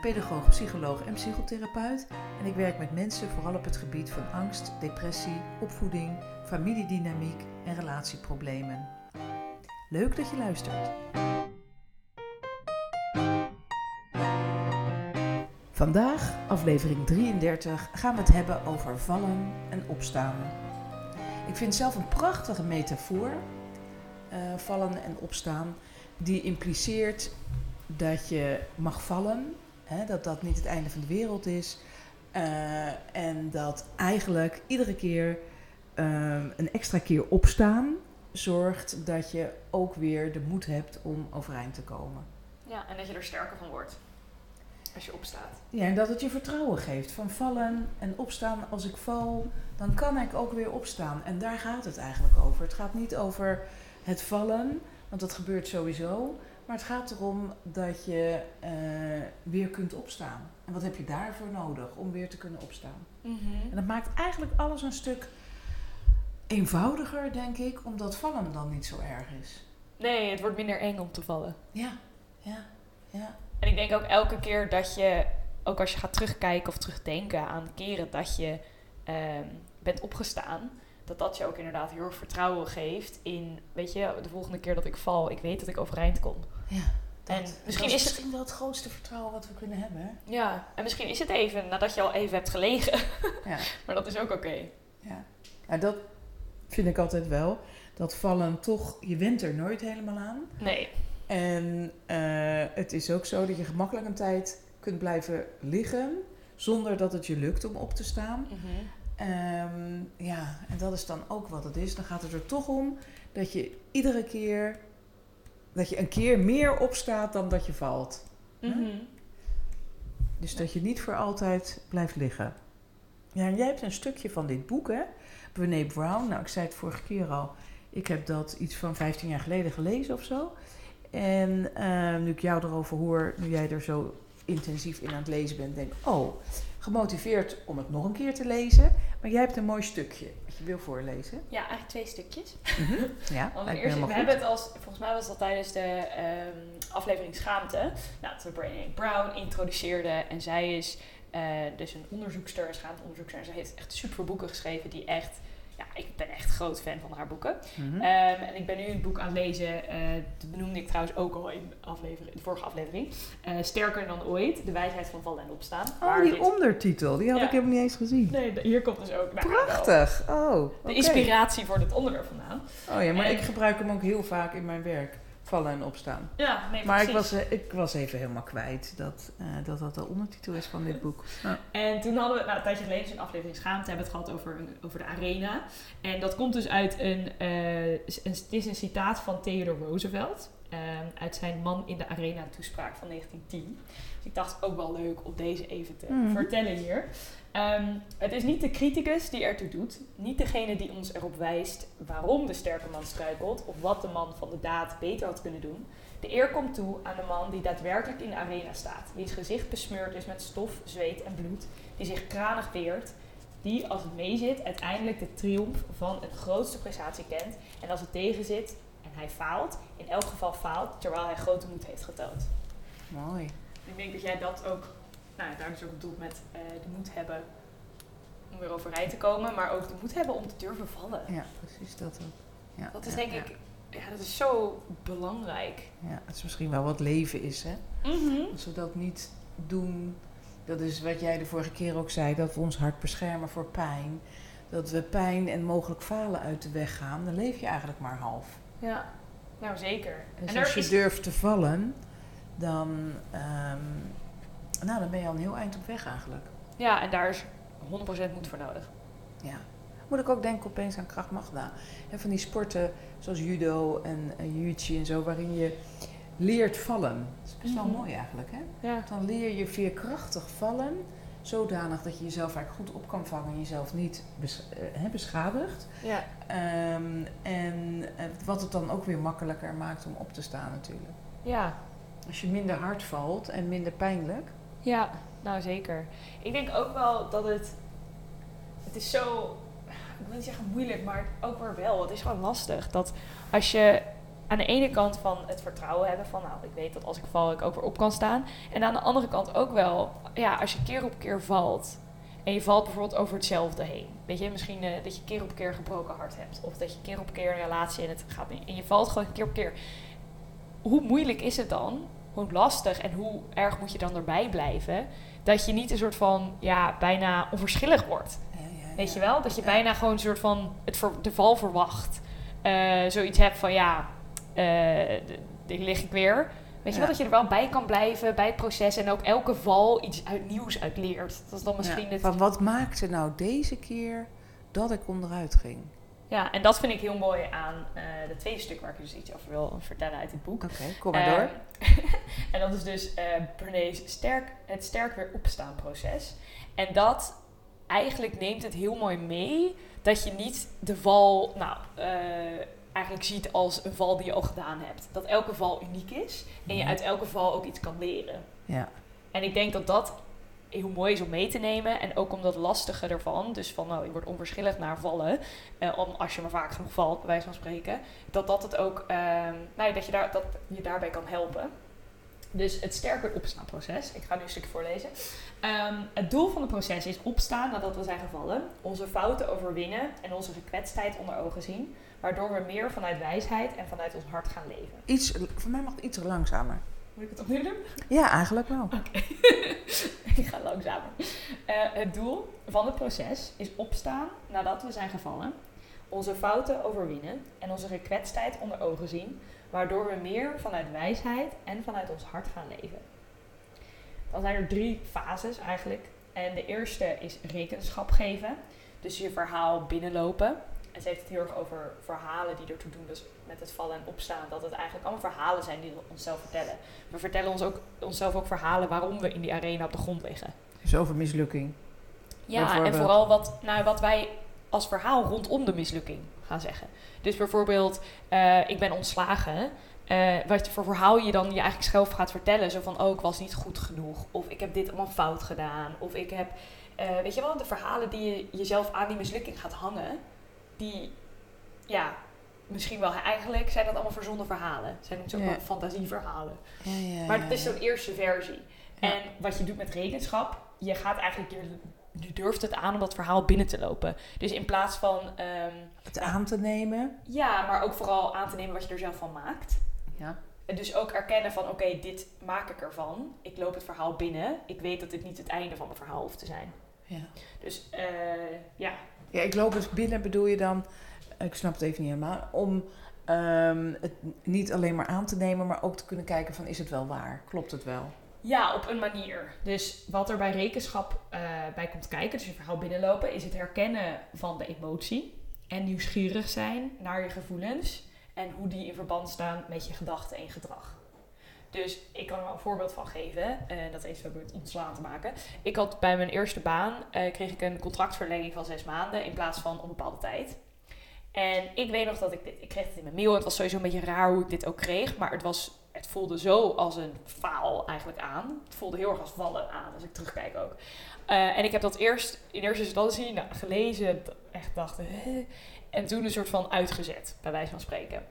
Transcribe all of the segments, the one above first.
pedagoog, psycholoog en psychotherapeut. En ik werk met mensen vooral op het gebied van angst, depressie, opvoeding, familiedynamiek en relatieproblemen. Leuk dat je luistert. Vandaag, aflevering 33, gaan we het hebben over vallen en opstaan. Ik vind zelf een prachtige metafoor, eh, vallen en opstaan, die impliceert dat je mag vallen, hè, dat dat niet het einde van de wereld is. eh, en dat eigenlijk iedere keer ehm, een extra keer opstaan zorgt dat je ook weer de moed hebt om overeind te komen. Ja, en dat je er sterker van wordt als je opstaat. Ja, en dat het je vertrouwen geeft. Van vallen en opstaan. Als ik val, dan kan ik ook weer opstaan. En daar gaat het eigenlijk over. Het gaat niet over het vallen, want dat gebeurt sowieso. Maar het gaat erom dat je eh, weer kunt opstaan. En wat heb je daarvoor nodig om weer te kunnen opstaan? En dat maakt eigenlijk alles een stuk eenvoudiger, denk ik, omdat vallen dan niet zo erg is. Nee, het wordt minder eng om te vallen. Ja, ja, ja. En ik denk ook elke keer dat je, ook als je gaat terugkijken of terugdenken aan keren dat je ehm, bent opgestaan, dat dat je ook inderdaad heel erg vertrouwen geeft in, weet je, de volgende keer dat ik val, ik weet dat ik overeind kom. ja dat, En misschien is is het- misschien wel het grootste vertrouwen wat we kunnen hebben. Ja, en misschien is het even nadat je al even hebt gelegen, Ja. maar dat is ook oké. Ja. ja, dat vind ik altijd wel. Dat vallen toch, je went er nooit helemaal aan. Nee. En eh, het is ook zo dat je gemakkelijk een tijd kunt blijven liggen zonder dat het je lukt om op te staan. Ehm, ja, en dat is dan ook wat het is. Dan gaat het er toch om dat je iedere keer, dat je een keer meer opstaat dan dat je valt. Mhm. Dus dat je niet voor altijd blijft liggen. Ja, en jij hebt een stukje van dit boek, hè? Brené Brown. Nou, ik zei het vorige keer al. Ik heb dat iets van 15 jaar geleden gelezen of zo. En eh, nu ik jou erover hoor, nu jij er zo intensief in aan het lezen bent, denk oh, gemotiveerd om het nog een keer te lezen. Maar jij hebt een mooi stukje dat je wil voorlezen. Ja, eigenlijk twee stukjes. Ja, Want eerst, we goed. hebben het als, volgens mij was dat tijdens de ehm, aflevering Schaamte, nou, dat we Brené Brown introduceerde. En zij is eh, dus een onderzoekster, een schaamteonderzoekster. En ze heeft echt super boeken geschreven die echt, ja, ik ben echt groot fan van haar boeken. Mhm. Ehm, en ik ben nu een boek aan het lezen, eh, dat benoemde ik trouwens ook al in de, aflevering, de vorige aflevering. Eh, Sterker dan ooit, de wijsheid van vallen en opstaan. oh, die dit- ondertitel, die had Ja. ik helemaal niet eens gezien. Nee, hier komt dus ook nou, Prachtig. Oh, de inspiratie voor dit onderwerp vandaan. Oh ja, maar En- ik gebruik hem ook heel vaak in mijn werk. Vallen en opstaan. Ja, nee, Maar ik precies. was, eh, ik was even helemaal kwijt dat, eh, dat dat de ondertitel is van dit boek. Ja. En toen hadden we, nou, een tijdje geleden, dus in aflevering Schaamte, hebben we het gehad over, een- over de arena. En dat komt dus uit een, eh, een, het is een citaat van Theodore Roosevelt. eh, uit zijn man in de arena toespraak van 1910. Dus ik dacht ook wel leuk om deze even te Mhm. vertellen hier. Ehm, het is niet de criticus die ertoe doet, niet degene die ons erop wijst waarom de sterke man struikelt of wat de man van de daad beter had kunnen doen. De eer komt toe aan de man die daadwerkelijk in de arena staat, wiens gezicht besmeurd is met stof, zweet en bloed, die zich kranig weert, die als het meezit uiteindelijk de triomf van een grootste prestatie kent en als het tegenzit en hij faalt, in elk geval faalt terwijl hij grote moed heeft getoond. Mooi. Ik denk dat jij dat ook, nou daar dus ook doet met eh, de moed hebben om weer overeind te komen, maar ook de moed hebben om te durven vallen. Ja, precies dat ook. Ja, Dat is ja, denk ja. ik, ja, dat is zo belangrijk. Ja, dat is misschien wel wat leven is, hè. Als we dat niet doen, dat is wat jij de vorige keer ook zei, dat we ons hart beschermen voor pijn. Dat we pijn en mogelijk falen uit de weg gaan, dan leef je eigenlijk maar half. Ja, nou zeker. Dus en als je is, durft te vallen, dan, ehm, nou, dan ben je al een heel eind op weg eigenlijk. ja, en daar is 100% moed voor nodig. Ja. Moet ik ook denken opeens aan Krav Maga. En van die sporten zoals judo en jiu-jitsu en zo, waarin je leert vallen. Dat is best wel Mhm. mooi eigenlijk, hè? Ja. Dan leer je veerkrachtig vallen, zodanig dat je jezelf eigenlijk goed op kan vangen en jezelf niet bes- eh, hè, beschadigt. Ja. Ehm, en eh, wat het dan ook weer makkelijker maakt om op te staan natuurlijk. Ja. Als je minder hard valt en minder pijnlijk. Ja, nou zeker. Ik denk ook wel dat het. Het is zo. Ik wil niet zeggen moeilijk, maar ook weer wel. Het is gewoon lastig. Dat als je aan de ene kant van het vertrouwen hebben van, nou, ik weet dat als ik val, ik ook weer op kan staan. En aan de andere kant ook wel, ja, als je keer op keer valt. En je valt bijvoorbeeld over hetzelfde heen. Weet je, misschien eh, dat je keer op keer gebroken hart hebt. Of dat je keer op keer een relatie en het gaat. En je valt gewoon keer op keer. Hoe moeilijk is het dan? Hoe lastig en hoe erg moet je dan erbij blijven? Dat je niet een soort van, ja, bijna onverschillig wordt. Weet je wel? Dat je bijna gewoon een soort van het ver- de val verwacht. Eh, zoiets hebt van, ja, die lig ik weer. Weet je wel, dat je er wel bij kan blijven bij het proces. En ook elke val iets uit nieuws uit leert. Dat is dan misschien het... Van wat maakte nou deze keer dat ik onderuit ging? Ja, en dat vind ik heel mooi aan eh het tweede stuk waar ik dus iets over wil vertellen uit dit boek. Oké, kom maar Eh, door. en dat is dus eh Brené's sterk, het sterk weer opstaan proces. En dat eigenlijk neemt het heel mooi mee dat je niet de val, nou, eh, eigenlijk ziet als een val die je al gedaan hebt. Dat elke val uniek is en je Ja. uit elke val ook iets kan leren. Ja. En ik denk dat dat heel mooi is om mee te nemen. En ook om dat lastige ervan, dus van nou, je wordt onverschillig naar vallen. eh, om, als je maar vaak genoeg valt, bij wijze van spreken. Dat dat het ook, ehm, nou, ja, dat, je daar, dat je daarbij kan helpen. Dus het sterker opstaan proces. Ik ga nu een stukje voorlezen. Ehm, het doel van het proces is opstaan nadat we zijn gevallen, onze fouten overwinnen en onze gekwetstheid onder ogen zien, waardoor we meer vanuit wijsheid en vanuit ons hart gaan leven. Iets, voor mij mag het iets langzamer. Moet ik het opnieuw doen? Ja, eigenlijk wel. ik ga langzamer. Eh, het doel van het proces is opstaan nadat we zijn gevallen, onze fouten overwinnen en onze gekwetstheid onder ogen zien, waardoor we meer vanuit wijsheid en vanuit ons hart gaan leven. Dan zijn er drie fases eigenlijk. En de eerste is rekenschap geven. Dus je verhaal binnenlopen. En ze heeft het heel erg over verhalen die ertoe doen, dus met het vallen en opstaan. Dat het eigenlijk allemaal verhalen zijn die we onszelf vertellen. We vertellen ons ook, onszelf ook verhalen waarom we in die arena op de grond liggen. Dus over mislukking. Ja, en vooral wat, nou, wat wij als verhaal rondom de mislukking gaan zeggen. Dus bijvoorbeeld, eh, ik ben ontslagen. Eh, wat voor verhaal je dan je eigenlijk zelf gaat vertellen. Zo van, oh, ik was niet goed genoeg. Of ik heb dit allemaal fout gedaan. Of ik heb, eh, weet je wel, de verhalen die je jezelf aan die mislukking gaat hangen. Die, ja, misschien wel eigenlijk zijn dat allemaal verzonnen verhalen. Zijn het ook wel fantasieverhalen. Ja, ja, Maar ja, het is zo'n eerste versie. En wat je doet met rekenschap, je gaat eigenlijk, je, je durft het aan om dat verhaal binnen te lopen. Dus in plaats van, ehm, Het aan te nemen. ja, maar ook vooral aan te nemen wat je er zelf van maakt. Ja. En dus ook erkennen van, oké, dit maak ik ervan. Ik loop het verhaal binnen. Ik weet dat dit niet het einde van mijn verhaal hoeft te zijn. Ja. Dus eh, ja, ja, ik loop het binnen bedoel je dan, ik snap het even niet helemaal, om ehm, het niet alleen maar aan te nemen, maar ook te kunnen kijken van is het wel waar? Klopt het wel? Ja, op een manier. Dus wat er bij rekenschap eh, bij komt kijken, dus je verhaal binnenlopen, is het herkennen van de emotie. En nieuwsgierig zijn naar je gevoelens en hoe die in verband staan met je gedachten en gedrag. Dus ik kan er wel een voorbeeld van geven. En dat heeft ook met ontslaan te maken. Ik had bij mijn eerste baan eh, kreeg ik een contractverlenging van zes maanden in plaats van onbepaalde tijd. En ik weet nog dat ik dit, ik kreeg het in mijn mail. Het was sowieso een beetje raar hoe ik dit ook kreeg, maar het was het voelde zo als een faal eigenlijk aan. Het voelde heel erg als vallen aan, als ik terugkijk ook. Eh, en ik heb dat eerst in eerste instantie nou, gelezen, echt dacht, en toen een soort van uitgezet, bij wijze van spreken.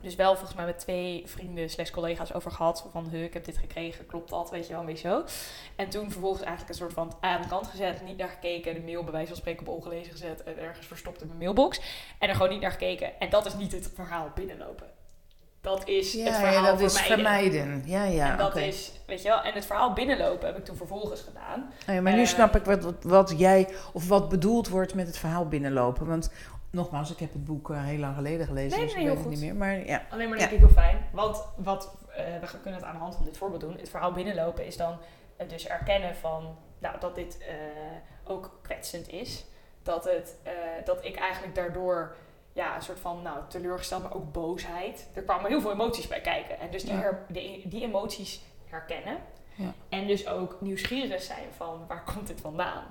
Dus wel volgens mij met twee vrienden slash collega's over gehad. Van, huh, ik heb dit gekregen, klopt dat, weet je wel, een beetje zo. En toen vervolgens eigenlijk een soort van aan de kant gezet, niet naar gekeken. De mail bij wijze van spreken op ongelezen gezet en ergens verstopt in mijn mailbox. En er gewoon niet naar gekeken. En dat is niet het verhaal binnenlopen. Dat is het verhaal ja, dat is vermijden. vermijden. Ja, ja, en dat is, weet je wel, en het verhaal binnenlopen heb ik toen vervolgens gedaan. Nee, maar nu Eh, snap ik wat, wat, wat jij, of wat bedoeld wordt met het verhaal binnenlopen. Want nogmaals, ik heb het boek eh, heel lang geleden gelezen, Nee, dus nee, ik weet het niet meer. Maar ja, Alleen maar Ja. denk ik heel fijn. Want wat, eh, we kunnen het aan de hand van dit voorbeeld doen. Het verhaal binnenlopen is dan eh, dus erkennen van nou, dat dit eh, ook kwetsend is. Dat, het, dat ik eigenlijk daardoor ja, een soort van nou, teleurgesteld, maar ook boosheid. Er kwamen heel veel emoties bij kijken. En dus die, Ja. her- die, die emoties herkennen. Ja. En dus ook nieuwsgierig zijn van waar komt dit vandaan?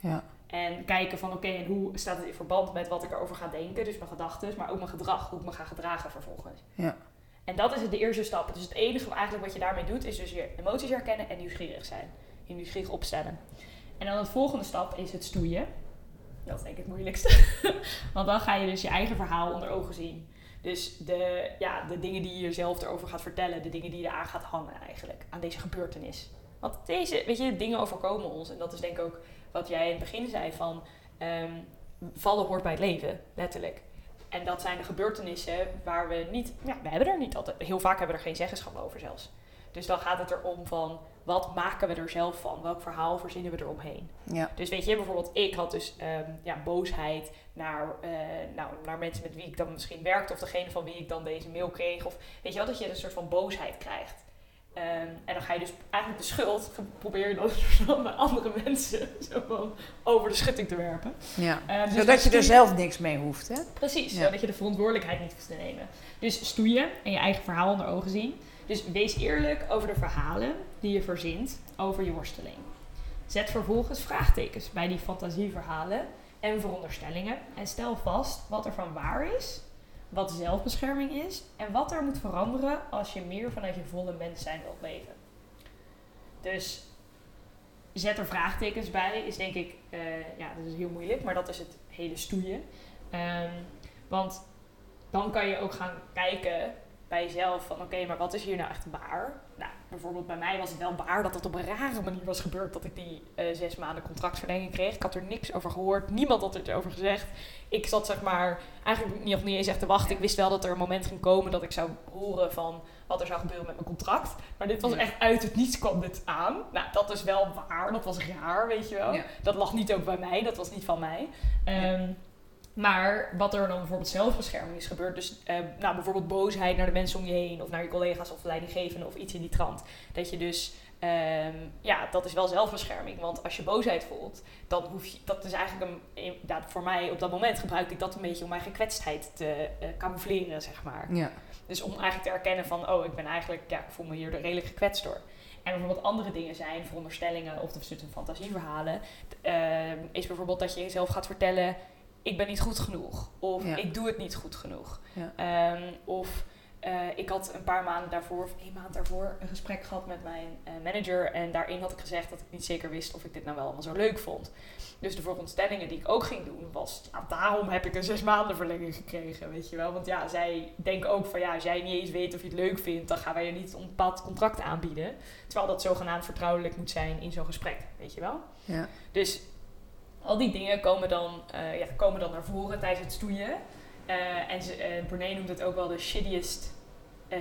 Ja. En kijken van oké, en hoe staat het in verband met wat ik erover ga denken, dus mijn gedachten, maar ook mijn gedrag, hoe ik me ga gedragen vervolgens. Ja. En dat is de eerste stap. Dus het enige eigenlijk wat je daarmee doet, is dus je emoties herkennen en nieuwsgierig zijn. Je nieuwsgierig opstellen. En dan de volgende stap is het stoeien. Dat is denk ik het moeilijkste. Want dan ga je dus je eigen verhaal onder ogen zien. Dus de, ja, de dingen die je jezelf erover gaat vertellen, de dingen die je eraan gaat hangen eigenlijk, aan deze gebeurtenis. Want deze, weet je, dingen overkomen ons. En dat is denk ik ook wat jij in het begin zei van ehm, vallen hoort bij het leven, letterlijk. En dat zijn de gebeurtenissen waar we niet, ja, we hebben er niet altijd, heel vaak hebben we er geen zeggenschap over zelfs. Dus dan gaat het erom van, wat maken we er zelf van? Welk verhaal verzinnen we eromheen? Ja. Dus weet je, bijvoorbeeld ik had dus ehm, ja, boosheid naar, eh, nou, naar mensen met wie ik dan misschien werkte of degene van wie ik dan deze mail kreeg. Of weet je wel, dat je een soort van boosheid krijgt. Ehm, en dan ga je dus eigenlijk de schuld, probeer je dan bij andere mensen zo van over de schutting te werpen. ja. Eh, dus Zodat je er zelf niks mee hoeft, hè? Precies, Ja. zodat je de verantwoordelijkheid niet hoeft te nemen. Dus stoeien en je eigen verhaal onder ogen zien. Dus wees eerlijk over de verhalen die je verzint over je worsteling. Zet vervolgens vraagtekens bij die fantasieverhalen en veronderstellingen en stel vast wat er van waar is, wat zelfbescherming is en wat er moet veranderen als je meer vanuit je volle mens zijn wilt leven. Dus zet er vraagtekens bij, is denk ik, eh, ja, dat is heel moeilijk, maar dat is het hele stoeien. Ehm, want dan kan je ook gaan kijken bij jezelf van oké, maar wat is hier nou echt waar? Nou, bijvoorbeeld bij mij was het wel waar dat het op een rare manier was gebeurd dat ik die eh, zes maanden contractverlenging kreeg. Ik had er niks over gehoord, niemand had er over gezegd. Ik zat zeg maar eigenlijk nog niet eens echt te wachten. Ik wist wel dat er een moment ging komen dat ik zou horen van wat er zou gebeuren met mijn contract. Maar dit was echt uit het niets kwam dit aan. Nou, dat is wel waar, dat was raar, weet je wel. Ja. Dat lag niet ook bij mij, dat was niet van mij. Ehm, maar wat er dan bijvoorbeeld zelfbescherming is gebeurd, dus eh, nou, bijvoorbeeld boosheid naar de mensen om je heen of naar je collega's of leidinggevenden of iets in die trant. Dat je dus, ehm, ja, dat is wel zelfbescherming. Want als je boosheid voelt, dan hoef je, dat is eigenlijk een, ja, voor mij op dat moment gebruikte ik dat een beetje om mijn gekwetstheid te eh, camoufleren, zeg maar. Ja. Dus om eigenlijk te erkennen van, oh, ik ben eigenlijk, ja, ik voel me hier redelijk gekwetst door. En bijvoorbeeld andere dingen zijn, veronderstellingen of de fantasieverhalen, ehm, is bijvoorbeeld dat je jezelf gaat vertellen, ik ben niet goed genoeg. Of Ja. ik doe het niet goed genoeg. Ja. Ehm, of eh, ik had een paar maanden daarvoor, of één maand daarvoor, een gesprek gehad met mijn eh, manager. En daarin had ik gezegd dat ik niet zeker wist of ik dit nou wel allemaal zo leuk vond. Dus de veronderstellingen die ik ook ging doen was, ja, daarom heb ik een zes maanden verlenging gekregen, weet je wel. Want ja, zij denken ook van, ja, als jij niet eens weet of je het leuk vindt, dan gaan wij je niet een bepaald contract aanbieden. Terwijl dat zogenaamd vertrouwelijk moet zijn in zo'n gesprek, weet je wel. Ja. Dus al die dingen komen dan, eh, ja, komen dan naar voren tijdens het stoeien. Eh, en ze, eh Brene noemt het ook wel de shittiest,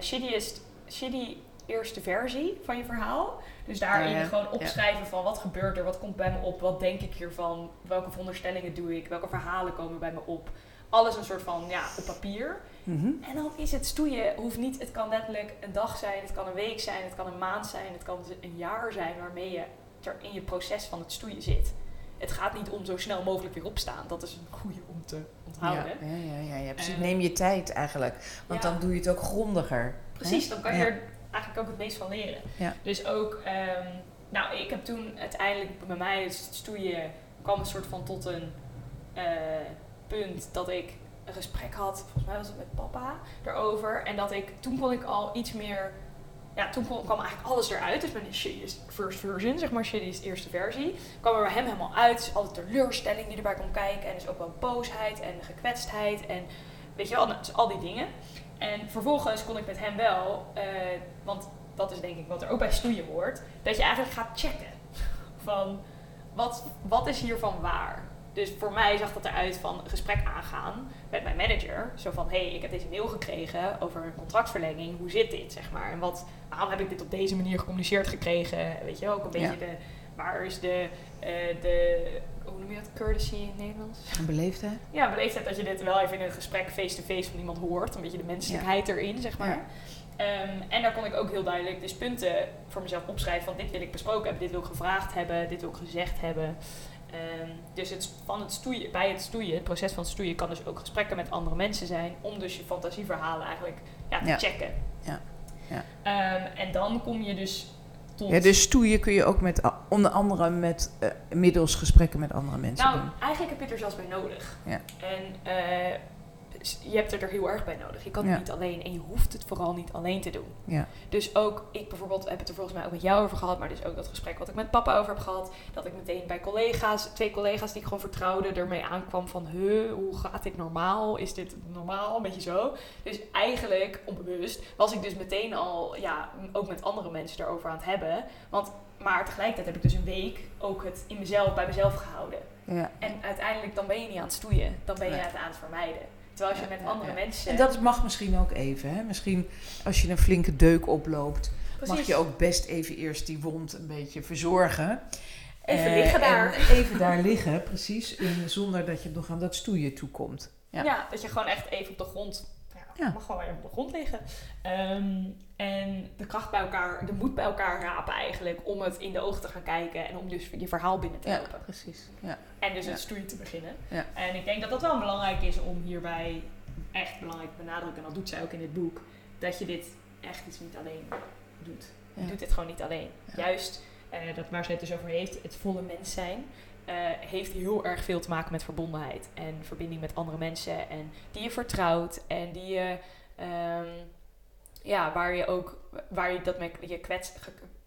shittiest, shitty eerste versie van je verhaal. Dus daarin Oh ja, gewoon ja. opschrijven van wat gebeurt er, wat komt bij me op, wat denk ik hiervan, welke veronderstellingen doe ik, welke verhalen komen bij me op. Alles een soort van, ja, op papier. Mhm. En dan is het stoeien, hoeft niet, het kan letterlijk een dag zijn, het kan een week zijn, het kan een maand zijn, het kan een jaar zijn waarmee je er in je proces van het stoeien zit. Het gaat niet om zo snel mogelijk weer opstaan. Dat is een goede om te onthouden. Ja, ja, ja, precies. Eh, Neem je tijd eigenlijk. Want ja. dan doe je het ook grondiger. Precies, hè? dan kan je Ja. er eigenlijk ook het meest van leren. Dus ook, ehm, nou, ik heb toen uiteindelijk bij mij het stoeien kwam een soort van tot een eh, punt dat ik een gesprek had, volgens mij was het met papa, erover. En dat ik, toen kon ik al iets meer, ja, toen kwam eigenlijk alles eruit. Dus mijn shittiest first version, zeg maar, shittiest eerste versie, kwam er bij hem helemaal uit. Dus alle teleurstelling die erbij kon kijken. En dus ook wel boosheid en gekwetstheid en weet je wel, dus al die dingen. En vervolgens kon ik met hem wel, eh, want dat is denk ik wat er ook bij stoeien hoort, dat je eigenlijk gaat checken van wat, wat is hiervan waar. Dus voor mij zag dat eruit van een gesprek aangaan met mijn manager. Zo van, hé, hey, ik heb deze mail gekregen over een contractverlenging. Hoe zit dit, zeg maar? En wat, waarom heb ik dit op deze manier gecommuniceerd gekregen? Weet je ook een beetje Ja. de... Waar is de, eh, de... Hoe noem je dat? Courtesy in het Nederlands? Beleefdheid? Ja, beleefdheid dat je dit wel even in een gesprek face-to-face van iemand hoort. Een beetje de menselijkheid erin, zeg maar. Ja. Ehm, en daar kon ik ook heel duidelijk dus punten voor mezelf opschrijven van dit wil ik besproken hebben, dit wil ik gevraagd hebben, dit wil ik gezegd hebben. Ehm, dus het, van het stoeien, bij het stoeien, het proces van het stoeien, kan dus ook gesprekken met andere mensen zijn. Om dus je fantasieverhalen eigenlijk ja, te Ja. checken. Ja. Ja. Ehm, en dan kom je dus tot... Ja, dus stoeien kun je ook met, onder andere met, eh, middels gesprekken met andere mensen Nou, doen. eigenlijk heb je het er zelfs bij nodig. Ja. En eh, je hebt het er heel erg bij nodig. Je kan het Ja. niet alleen en je hoeft het vooral niet alleen te doen. Ja. Dus ook, ik bijvoorbeeld heb het er volgens mij ook met jou over gehad, maar dus ook dat gesprek wat ik met papa over heb gehad, dat ik meteen bij collega's, twee collega's die ik gewoon vertrouwde, ermee aankwam van, huh, hoe gaat dit normaal? Is dit normaal? Een beetje zo. Dus eigenlijk, onbewust, was ik dus meteen al, ja, ook met andere mensen erover aan het hebben. Want, maar tegelijkertijd heb ik dus een week ook het in mezelf, bij mezelf gehouden. Ja. En uiteindelijk dan ben je niet aan het stoeien. Dan ben je Nee. het aan het vermijden. Terwijl als je met andere mensen... En dat mag misschien ook even. Hè? Misschien als je een flinke deuk oploopt, mag je ook best even eerst die wond een beetje verzorgen. Even Eh, liggen daar. en even daar liggen, precies. En zonder dat je nog aan dat stoeien toekomt. Ja. Ja. dat je gewoon echt even op de grond... Ja, Ja. mag gewoon even op de grond liggen. Ehm, en de kracht bij elkaar, de moed bij elkaar rapen eigenlijk... om het in de ogen te gaan kijken en om dus je verhaal binnen te Ja, lopen. precies. Ja. En dus Ja. het stoeien te beginnen. Ja. En ik denk dat dat wel belangrijk is om hierbij echt belangrijk te benadrukken. En dat doet zij ook in dit boek. Dat je dit echt iets niet alleen doet. Je Ja. doet dit gewoon niet alleen. Ja. Juist, eh, dat waar zij het dus over heeft, het volle mens zijn, eh, heeft heel erg veel te maken met verbondenheid. En verbinding met andere mensen. En die je vertrouwt. En die je, ehm, ja, waar je ook, waar je dat met je, kwets,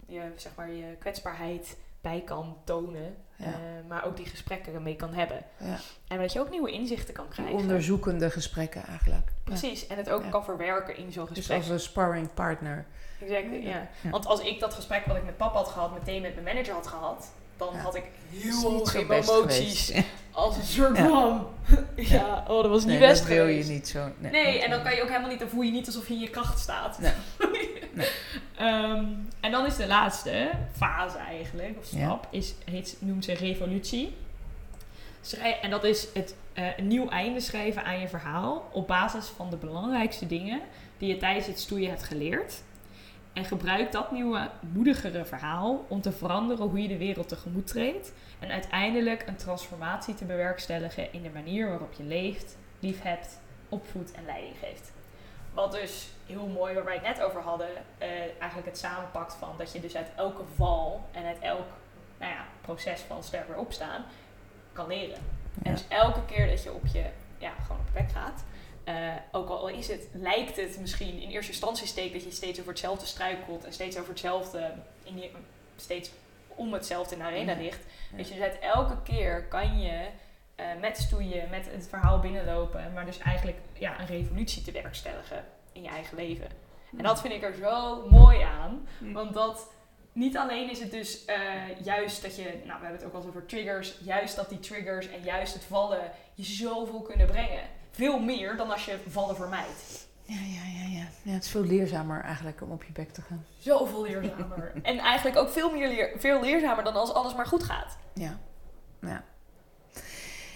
je, zeg maar, je kwetsbaarheid bij kan tonen. Ja. Eh, maar ook die gesprekken ermee kan hebben. Ja. En dat je ook nieuwe inzichten kan Die krijgen. onderzoekende gesprekken eigenlijk. Ja. Precies, en het ook kan verwerken in zo'n Dus gesprek. als een sparring partner. Exactly, ja. Ja. Want als ik dat gesprek wat ik met papa had gehad, meteen met mijn manager had gehad, dan Ja. had ik heel veel emoties. Als een soort Ja. van, ja, oh, dat was niet Nee, best dat wil je niet zo. Nee, Nee, en dan kan je ook helemaal niet, dan voel je niet alsof je in je kracht staat. Nee. Nee. Ehm, en dan is de laatste fase eigenlijk, of Ja. stap, is, heet, noemt ze revolutie. Schrij- en dat is het eh, een nieuw einde schrijven aan je verhaal op basis van de belangrijkste dingen die je tijdens het stoeien hebt geleerd. En gebruik dat nieuwe, moedigere verhaal om te veranderen hoe je de wereld tegemoet treedt. En uiteindelijk een transformatie te bewerkstelligen in de manier waarop je leeft, liefhebt, opvoedt en leiding geeft. Wat dus heel mooi, waar wij het net over hadden, eh, eigenlijk het samenpakt van dat je dus uit elke val en uit elk nou ja, proces van sterk weer opstaan kan leren. En dus elke keer dat je op je, ja, gewoon op je bek gaat, eh, ook al is het, lijkt het misschien in eerste instantie steek dat je steeds over hetzelfde struikelt en steeds over hetzelfde, in die, steeds om hetzelfde in de arena Ja. ligt. Ja. Dus je uit elke keer kan je eh, met stoeien, met het verhaal binnenlopen, maar dus eigenlijk ja, een revolutie te werkstelligen in je eigen leven. En dat vind ik er zo mooi aan, Mm. want dat niet alleen is het dus eh, juist dat je, nou we hebben het ook al over triggers, juist dat die triggers en juist het vallen je zoveel kunnen brengen. Veel meer dan als je vallen vermijdt. Ja, ja, ja, ja. ja. Het is veel leerzamer eigenlijk om op je bek te gaan. Zoveel leerzamer. en eigenlijk ook veel, meer leer, veel leerzamer dan als alles maar goed gaat. Ja. Ja.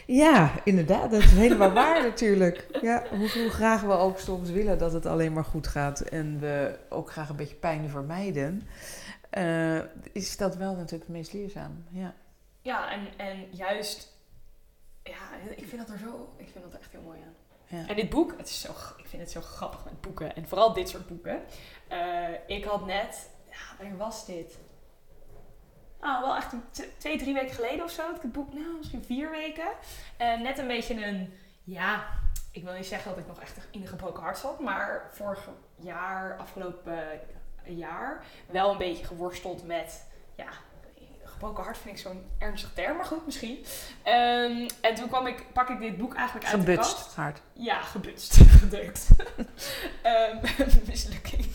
Ja, inderdaad. Dat is helemaal waar natuurlijk. Ja, hoe, hoe graag we ook soms willen dat het alleen maar goed gaat en we ook graag een beetje pijn vermijden, eh, is dat wel natuurlijk het meest leerzaam. Ja. Ja, en, en juist, ja, ik vind dat er zo, ik vind dat er echt heel mooi aan. Ja. En dit boek, het is zo, ik vind het zo grappig met boeken. En vooral dit soort boeken. Eh, ik had net, ja, wanneer was dit? Nou, wel echt een twee, drie weken geleden of zo. Had ik het boek, nou, misschien vier weken. En net een beetje een, ja, ik wil niet zeggen dat ik nog echt in een gebroken hart zat. Maar vorig jaar, afgelopen jaar, wel een beetje geworsteld met, ja, gebroken hart vind ik zo'n ernstig term, maar goed, misschien. Ehm, en toen kwam ik, pak ik dit boek eigenlijk uit de kast. Gebutst hard. Ja, gebutst. Gedeukt. Ehm, mislukking.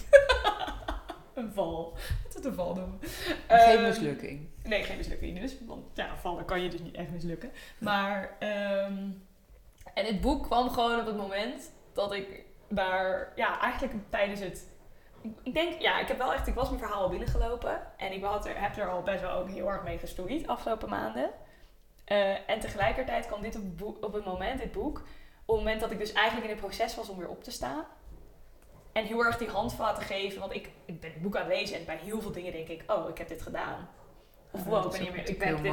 een val. Wat is een val noemen? Geen Ehm, mislukking. Nee, geen mislukking dus. Want ja, vallen kan je dus niet echt mislukken. Maar, en het boek kwam gewoon op het moment dat ik daar, ja, eigenlijk tijdens het... ik- denk, ja, ik heb wel echt, ik was mijn verhaal al binnengelopen. En ik had er, heb er al best wel ook heel erg mee gestoeid afgelopen maanden. Eh, en tegelijkertijd kwam dit op, het boek- op het moment, dit boek, op het moment dat ik dus eigenlijk in het proces was om weer op te staan. En heel erg die handvaten geven. Want ik, ik ben het boek aan het lezen en bij heel veel dingen denk ik, oh, ik heb dit gedaan. Of wow, ik ben hiermee, ik ben dit.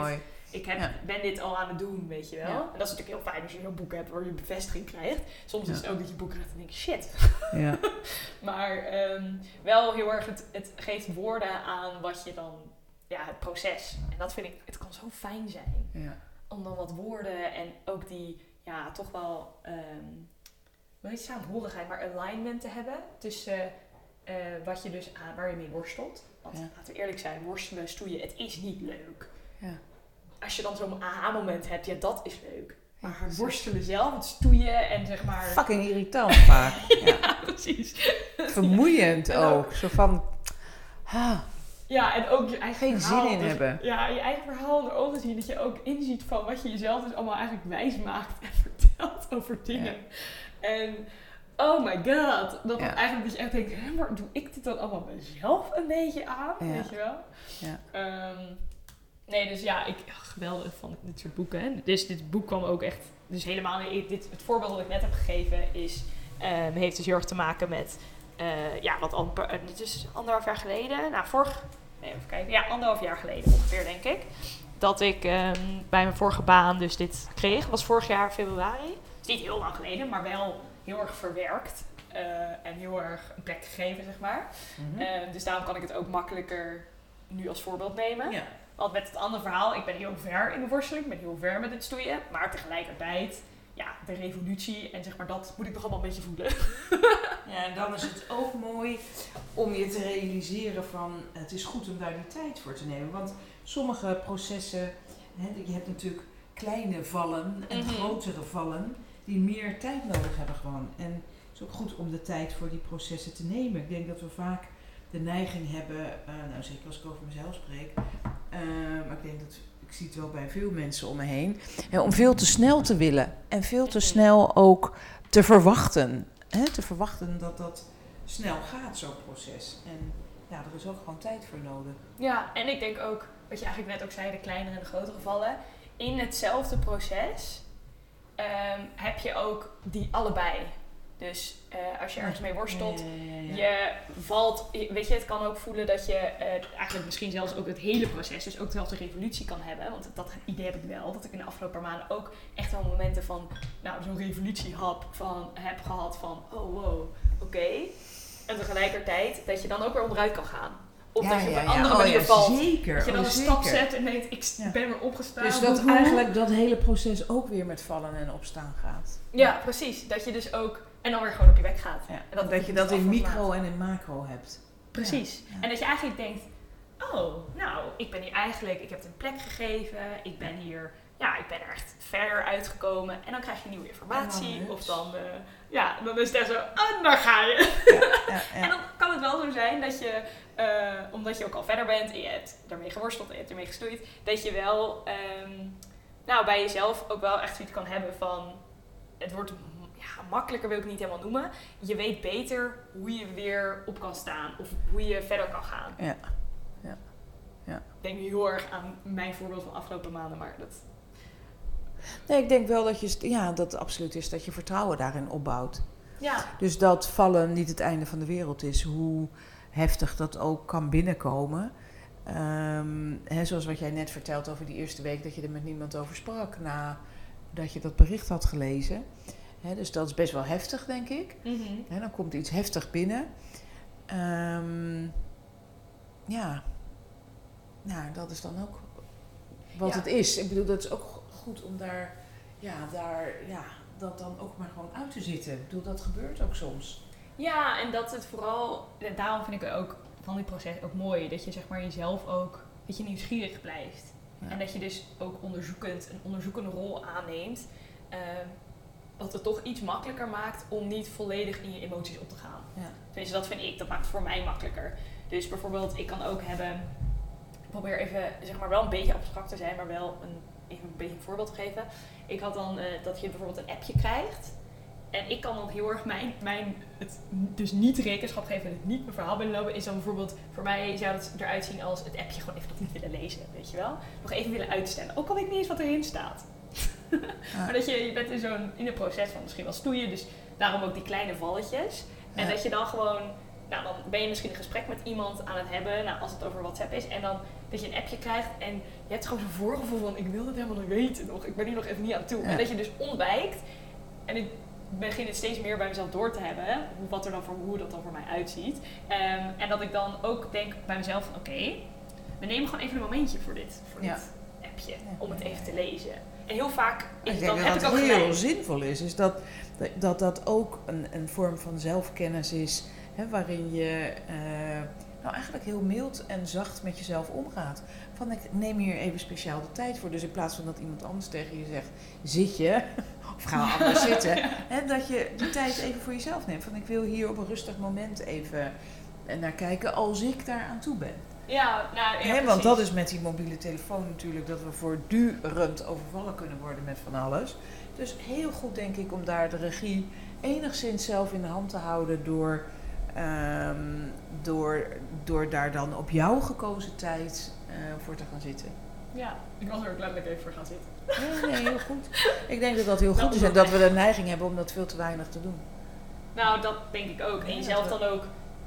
Ik heb, Ja. ben dit al aan het doen, weet je wel. Ja. En dat is natuurlijk heel fijn als je zo'n boek hebt waar je bevestiging krijgt. Soms is het ook dat je boek krijgt en denk je, shit. Ja. Maar ehm, wel heel erg, het, het geeft woorden aan wat je dan, ja, het proces. En dat vind ik, het kan zo fijn zijn. ja. Om dan wat woorden en ook die, ja, toch wel, ehm wil niet saamhorigheid, maar alignment te hebben tussen eh, wat je dus aan, waar je mee worstelt. Want laten we eerlijk zijn, worstelen, stoeien, het is niet leuk. Ja. Als je dan zo'n aha-moment hebt, ja, dat is leuk. Maar precies. worstelen zelf, het stoeien en zeg maar... Fucking irritant vaak. Ja. Ja, precies. Vermoeiend En ook- ook. Zo van, ah, Ja, en ook je eigen geen verhaal, zin in dus- hebben. Ja, je eigen verhaal in de ogen zien. Dat je ook inziet van wat je jezelf dus allemaal eigenlijk wijs maakt en vertelt over dingen. En oh my god. Dat Ja. het eigenlijk dat je echt denkt, hè, maar doe ik dit dan allemaal mezelf een beetje aan? Ja. Weet je wel? Ja. Ehm, nee, dus ja, ik ja, geweldig van dit soort boeken. Hè. Dus dit boek kwam ook echt, dus helemaal, dit, het voorbeeld dat ik net heb gegeven is, ehm, heeft dus heel erg te maken met, eh, ja, wat al, eh, dit is anderhalf jaar geleden, nou vorig, nee, even kijken, ja, anderhalf jaar geleden ongeveer denk ik, dat ik ehm, bij mijn vorige baan dus dit kreeg, was vorig jaar februari. is niet heel lang geleden, maar wel heel erg verwerkt eh, en heel erg een plek gegeven, zeg maar. Mhm. Eh, dus daarom kan ik het ook makkelijker nu als voorbeeld nemen. ja. Want met het andere verhaal, ik ben heel ver in de worsteling, ik ben heel ver met het stoeien. Maar tegelijkertijd, ja, de revolutie en zeg maar dat moet ik nog allemaal een beetje voelen. ja, en dan is het ook mooi om je te realiseren van het is goed om daar die tijd voor te nemen. Want sommige processen, hè, je hebt natuurlijk kleine vallen en Mhm. grotere vallen die meer tijd nodig hebben gewoon. En het is ook goed om de tijd voor die processen te nemen. Ik denk dat we vaak de neiging hebben, eh, nou zeker als ik over mezelf spreek, eh, maar ik denk dat ik zie het wel bij veel mensen om me heen, hè, om veel te snel te willen en veel te snel ook te verwachten. Hè, te verwachten dat dat snel gaat, zo'n proces. En ja, er is ook gewoon tijd voor nodig. Ja, en ik denk ook, wat je eigenlijk net ook zei, de kleinere en de grotere vallen. In hetzelfde proces ehm, heb je ook die allebei. Dus eh, als je ergens mee worstelt, Ja, ja. Je valt, weet je, het kan ook voelen dat je eh, eigenlijk misschien zelfs ook het hele proces, dus ook dezelfde revolutie kan hebben. Want dat idee heb ik wel, dat ik in de afgelopen paar maanden ook echt wel momenten van, nou, zo'n revolutiehap van, heb gehad van, oh wow, oké. En tegelijkertijd dat je dan ook weer onderuit kan gaan. Of Ja, dat je op een ja. andere Oh, manier ja, valt. Zeker. Dat je dan oh, een stap zet en denkt, ik ben weer opgestaan. Dus dat eigenlijk dat hele proces ook weer met vallen en opstaan gaat. Ja, precies. Dat je dus ook, en dan weer gewoon op je weg gaat. En dat, dat je dat in micro en in macro hebt. Precies. En dat je eigenlijk denkt, oh, nou, ik ben hier eigenlijk, ik heb het een plek gegeven, ik ben hier, ja, ik ben er echt verder uitgekomen. En dan krijg je nieuwe informatie. Dan of dan, eh, ja, dan is het zo, en daar ga je. Ja, ja, En dan kan het wel zo zijn dat je, eh, omdat je ook al verder bent en je hebt daarmee geworsteld en je hebt ermee gestoeid, dat je wel, ehm, nou, bij jezelf ook wel echt zoiets kan hebben van, het wordt makkelijker wil ik niet helemaal noemen. Je weet beter hoe je weer op kan staan of hoe je verder kan gaan. Ja. Ja. Ja. Ik denk nu heel erg aan mijn voorbeeld van afgelopen maanden, maar dat... Nee, ik denk wel dat, je, ja, dat het absoluut is dat je vertrouwen daarin opbouwt. Ja, Dus dat vallen niet het einde van de wereld is. Hoe heftig dat ook kan binnenkomen. Ehm, hè, zoals wat jij net vertelt over die eerste week dat je er met niemand over sprak nadat je dat bericht had gelezen. Dus dat is best wel heftig, denk ik. Hè, dan komt iets heftig binnen. Ehm, ja, nou, dat is dan ook wat Ja. het is. Ik bedoel, dat is ook goed om daar, ja, daar, ja, dat dan ook maar gewoon uit te zitten. Ik bedoel, dat gebeurt ook soms. Ja, en dat het vooral, daarom vind ik het ook van dit proces ook mooi, dat je zeg maar jezelf ook, dat je nieuwsgierig blijft. Ja. En dat je dus ook onderzoekend, een onderzoekende rol aanneemt. ehm, wat het toch iets makkelijker maakt om niet volledig in je emoties op te gaan. Ja. Tenminste, dat vind ik, dat maakt het voor mij makkelijker. Dus bijvoorbeeld, ik kan ook hebben, ik probeer even, zeg maar wel een beetje abstract te zijn, maar wel een, even een beetje een voorbeeld te geven. Ik had dan eh, dat je bijvoorbeeld een appje krijgt. En ik kan dan heel erg mijn, mijn het dus niet rekenschap geven en het niet mijn verhaal binnenlopen, is dan bijvoorbeeld, voor mij zou het eruit zien als het appje gewoon even nog niet willen lezen, weet je wel? Nog even willen uitstellen. Ook al weet ik niet eens wat erin staat. Maar dat je, je bent in zo'n, in een proces van misschien wel stoeien, dus daarom ook die kleine valletjes. En dat je dan gewoon, nou dan ben je misschien een gesprek met iemand aan het hebben, nou als het over WhatsApp is, en dan dat je een appje krijgt en je hebt gewoon zo'n voorgevoel van ik wil het helemaal niet weten nog. Ik ben hier nog even niet aan toe. Ja. En dat je dus ontwijkt. En ik begin het steeds meer bij mezelf door te hebben. hoe- Wat er dan voor, hoe dat dan voor mij uitziet. Ehm, en dat ik dan ook denk bij mezelf van oké, we nemen gewoon even een momentje voor dit, voor dit appje. Om het even te lezen. En heel vaak is Ik denk heb dat het heel zinvol is, is dat dat, dat ook een, een vorm van zelfkennis is, hè, waarin je eh, nou eigenlijk heel mild en zacht met jezelf omgaat. Van ik neem hier even speciaal de tijd voor. Dus in plaats van dat iemand anders tegen je zegt, zit je, of ga anders zitten, hè, dat je die tijd even voor jezelf neemt. Van ik wil hier op een rustig moment even eh, naar kijken als ik daar aan toe ben. Ja, nou, ja, Hè, want dat is met die mobiele telefoon natuurlijk dat we voortdurend overvallen kunnen worden met van alles. Dus heel goed denk ik om daar de regie enigszins zelf in de hand te houden door, ehm, door, door daar dan op jouw gekozen tijd eh, voor te gaan zitten. Ja, ik was er ook letterlijk even voor gaan zitten. Ja, nee, heel goed. Ik denk dat dat heel Dat goed is is en dat we de neiging hebben om dat veel te weinig te doen. Nou, dat denk ik ook. En jezelf dan ook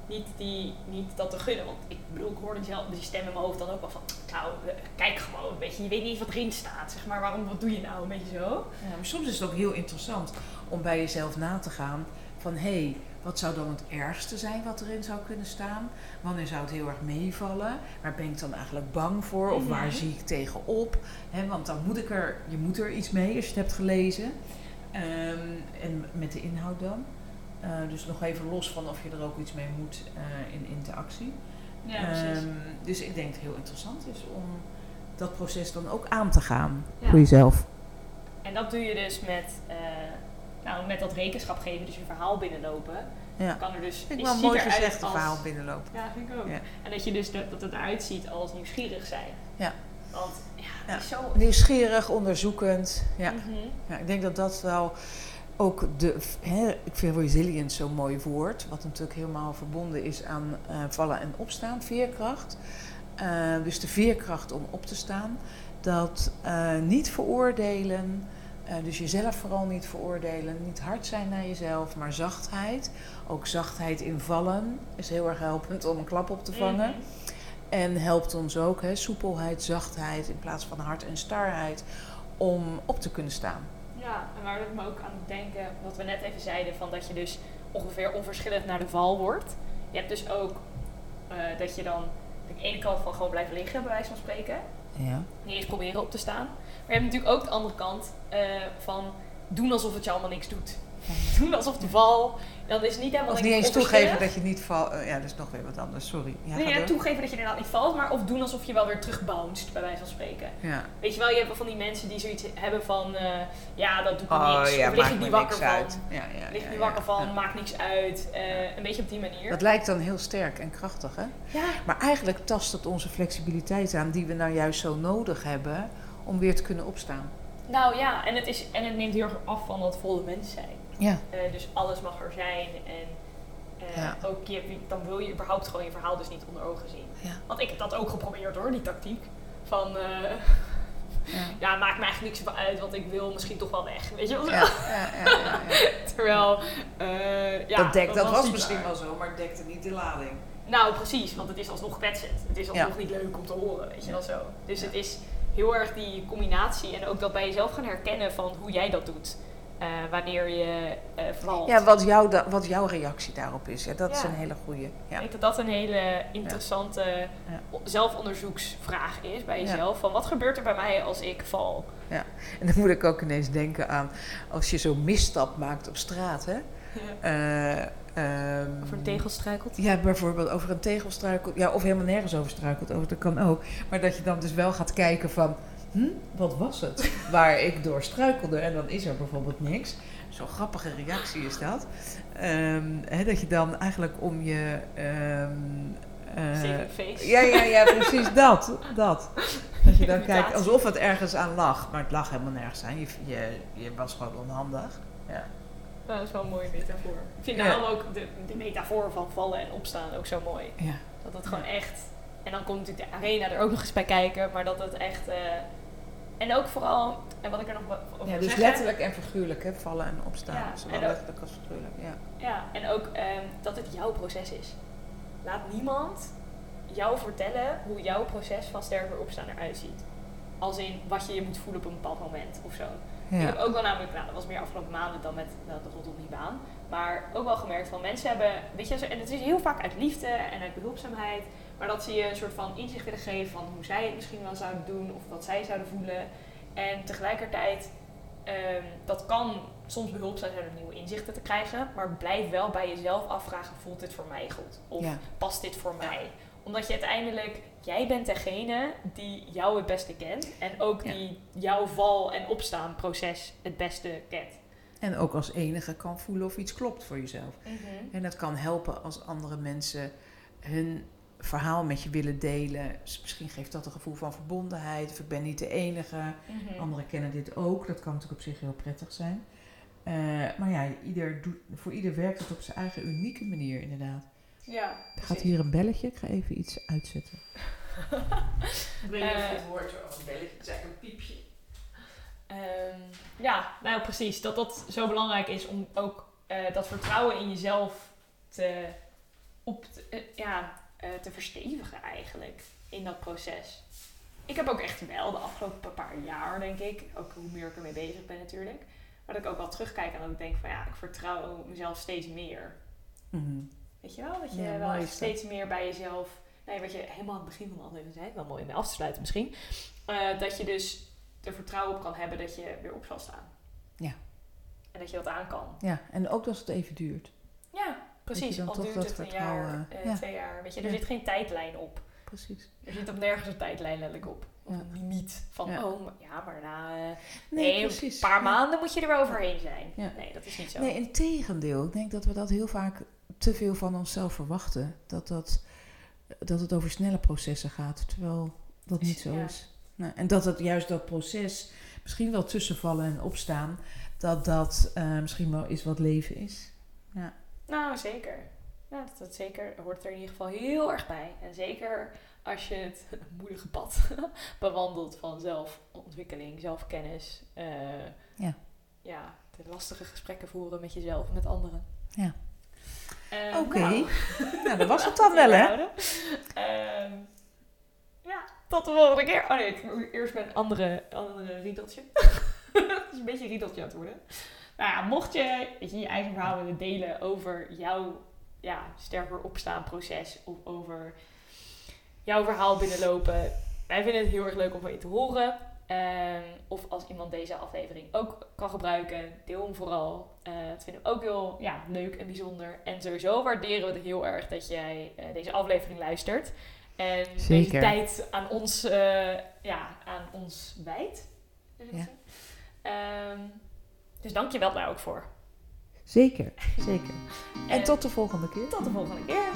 niet, die, niet dat te gunnen. Want ik bedoel, ik hoorde zelf die stem in mijn hoofd dan ook wel van... Nou, eh, kijk gewoon, weet je, je weet niet eens wat erin staat. Zeg maar, waarom, wat doe je nou? Een beetje zo. Ja, maar soms is het ook heel interessant om bij jezelf na te gaan van hé, hey, wat zou dan het ergste zijn wat erin zou kunnen staan? Wanneer zou het heel erg meevallen? Waar ben ik dan eigenlijk bang voor? Of waar Mhm. zie ik tegenop? Hè, want dan moet ik er, je moet er iets mee als je het hebt gelezen. Ehm, en met de inhoud dan. Eh, dus nog even los van of je er ook iets mee moet eh, in interactie. Ja, precies. Ehm, dus ik denk dat het heel interessant is om dat proces dan ook aan te gaan Ja. voor jezelf. En dat doe je dus met, eh, nou, met dat rekenschap geven, dus je verhaal binnenlopen. Ja. Kan er dus, Vind ik wel ziet mooi gezegd, een als- verhaal binnenlopen. Ja, vind ik ook. Ja. En dat je dus de- dat het eruit ziet als nieuwsgierig zijn. Ja. Want ja, is zo... Nieuwsgierig, onderzoekend. Ja. Mhm. ja, ik denk dat dat wel ook de... Vind resilience zo'n mooi woord. Wat natuurlijk helemaal verbonden is aan eh, vallen en opstaan. Veerkracht. Eh, dus de veerkracht om op te staan. Dat eh, niet veroordelen. dus jezelf vooral niet veroordelen. Niet hard zijn naar jezelf, maar zachtheid. Ook zachtheid in vallen is heel erg helpend om een klap op te vangen. Mhm. En helpt ons ook, hè, soepelheid, zachtheid in plaats van hard en starheid, om op te kunnen staan. Ja, en waar ik me ook aan denken, wat we net even zeiden, van dat je dus ongeveer onverschillend naar de val wordt. Je hebt dus ook eh, dat je dan de ene kant van gewoon blijven liggen, bij wijze van spreken. Ja. Niet eens proberen op te staan. Maar je hebt natuurlijk ook de andere kant eh, van doen alsof het je allemaal niks doet. doen alsof de val, dat is niet helemaal Of niet ik, eens toegeven dat je niet valt. ja, dat is nog weer wat anders, sorry. Ja, Nee, ja, toegeven dat je inderdaad niet valt, maar of doen alsof je wel weer terugbounced, bij wijze van spreken. ja. Weet je wel, je hebt wel van die mensen die zoiets hebben van, eh, ja, dat doet me Oh niks. ja, of lig ik niet wakker van. uit. Ja, Lig niet wakker van, maakt niks uit. Eh, Een beetje op die manier. Dat lijkt dan heel sterk en krachtig, hè? ja, Maar eigenlijk tast het onze flexibiliteit aan, die we nou juist zo nodig hebben om weer te kunnen opstaan. nou ja, en het, is, en het neemt heel erg af van dat volle mens zijn. Ja. Eh, dus alles mag er zijn. En eh, Ja. ook je, dan wil je überhaupt gewoon je verhaal dus niet onder ogen zien. Ja. Want ik heb dat ook geprobeerd hoor, die tactiek. Van, eh, Ja. ja, maakt me eigenlijk niks van uit, want ik wil misschien toch wel weg. Weet je wel? Ja. Terwijl, ja, dat, dekt, dat was niet misschien wel zo, maar het dekte niet de lading. Nou, precies, want het is alsnog kwetsend. Het is alsnog niet leuk om te horen, weet je wel zo. Dus het is heel erg die combinatie en ook dat bij jezelf gaan herkennen van hoe jij dat doet. Eh, wanneer je eh valt. Ja, wat, da- wat jouw reactie daarop is. Ja, dat is Ja. een hele goeie. Ik Ja. denk dat dat een hele interessante Ja. zelfonderzoeksvraag is bij Ja. jezelf. Van wat gebeurt er bij mij als ik val? En dan moet ik ook ineens denken aan als je zo'n misstap maakt op straat. Hè? Eh, ehm, Of een tegel struikelt? Ja, bijvoorbeeld over een tegel struikelt. Ja, of helemaal nergens over struikelt. Over, dat kan ook. Maar dat je dan dus wel gaat kijken van... Hm, wat was het waar ik door struikelde? En dan is er bijvoorbeeld niks. Zo'n grappige reactie is dat. Ehm, dat je dan eigenlijk om je... Saving face. ja, ja, ja, precies dat. dat. Dat je dan kijkt alsof het ergens aan lag. Maar het lag helemaal nergens aan. Je, je, je was gewoon onhandig. Ja. Nou, dat is wel een mooie metafoor. Ik vind Ja. daarom ook de, de metafoor van vallen en opstaan ook zo mooi. ja. Dat het gewoon echt... En dan komt natuurlijk de arena er ook nog eens bij kijken. Maar dat het echt... eh, en ook vooral... En wat ik er nog over Ja, dus zeggen- letterlijk en figuurlijk, hè? vallen en opstaan. Ja, Zowel en ook- letterlijk als figuurlijk, ja. Ja, en ook ehm, dat het jouw proces is. Laat niemand jou vertellen hoe jouw proces van sterker opstaan eruit ziet. Als in wat je je moet voelen op een bepaald moment of zo. Ik heb Ja. ook wel namelijk, nou dat was meer afgelopen maanden dan met nou, de rondom die baan. Maar ook wel gemerkt van mensen hebben, weet je, zo- en het is heel vaak uit liefde en uit behulpzaamheid. Maar dat ze je een soort van inzicht willen geven van hoe zij het misschien wel zouden doen of wat zij zouden voelen. En tegelijkertijd, ehm, dat kan soms behulpzaam zijn om nieuwe inzichten te krijgen. Maar blijf wel bij jezelf afvragen, voelt dit voor mij goed? Of Ja. past dit voor mij? Omdat je uiteindelijk, jij bent degene die jou het beste kent. En ook Ja. die jouw val- en opstaanproces het beste kent. En ook als enige kan voelen of iets klopt voor jezelf. Mhm. En dat kan helpen als andere mensen hun verhaal met je willen delen. Dus misschien geeft dat een gevoel van verbondenheid. Of ik ben niet de enige. Mhm. Anderen kennen dit ook. Dat kan natuurlijk op zich heel prettig zijn. Eh, maar ja, ieder doet, voor ieder werkt het op zijn eigen unieke manier inderdaad. Ja, Er gaat hier een belletje. Ik ga even iets uitzetten. Ik weet niet of je het woord een belletje. Het is eigenlijk een piepje. Ehm, ja, nou precies. Dat dat zo belangrijk is om ook eh, dat vertrouwen in jezelf te, op te, eh, ja, eh, te verstevigen eigenlijk in dat proces. Ik heb ook echt wel de afgelopen paar jaar, denk ik, ook hoe meer ik ermee bezig ben natuurlijk, maar dat ik ook wel terugkijk en dat ik denk van ja, ik vertrouw mezelf steeds meer. Mhm. Weet je wel? Dat je Ja, wel echt steeds meer bij jezelf. Nee, wat je helemaal aan het begin van de aflevering zei, wel mooi om mee af te sluiten misschien. dat je dus er vertrouwen op kan hebben dat je weer op zal staan. Ja. En dat je dat aan kan. Ja, en ook als het even duurt. Ja, precies. dan Al duurt het een jaar, eh, ja. twee jaar. Weet je, er Ja. zit geen tijdlijn op. Precies. Er zit op nergens een tijdlijn letterlijk op. Of Ja. een limiet van, Ja. oh, maar- ja, maar na eh, Nee, nee, precies. een paar maanden moet je er wel overheen zijn. Ja. Nee, dat is niet zo. Nee, in tegendeel. Ik denk dat we dat heel vaak te veel van onszelf verwachten. Dat, dat, dat het over snelle processen gaat, terwijl dat niet zo is. Nou, en dat het juist dat proces, misschien wel tussenvallen en opstaan, dat dat eh, misschien wel is wat leven is. Nou, zeker. Ja, dat, dat zeker hoort er in ieder geval heel erg bij. En zeker als je het moedige pad bewandelt van zelfontwikkeling, zelfkennis. eh, Ja. Ja, de lastige gesprekken voeren met jezelf en met anderen. Ja. Eh, Oké. nou, Nou, dat was het dan wel, hè? Tot de volgende keer. Oh nee, ik moet eerst mijn andere, andere riedeltje. Het is een beetje een riedeltje aan het worden. Nou ja, mocht je weet je, je eigen verhaal willen delen over jouw ja, sterker opstaan proces of over jouw verhaal binnenlopen. Wij vinden het heel erg leuk om van je te horen. Ehm, of als iemand deze aflevering ook kan gebruiken, deel hem vooral. Eh dat vinden we ook heel ja, leuk en bijzonder. En sowieso waarderen we het heel erg dat jij eh, deze aflevering luistert. En deze Zeker. tijd aan ons, eh, ja, aan ons wijdt. Ja. Ehm, dus dank je wel daar ook voor. Zeker, zeker. En En- tot de volgende keer. Tot de volgende keer.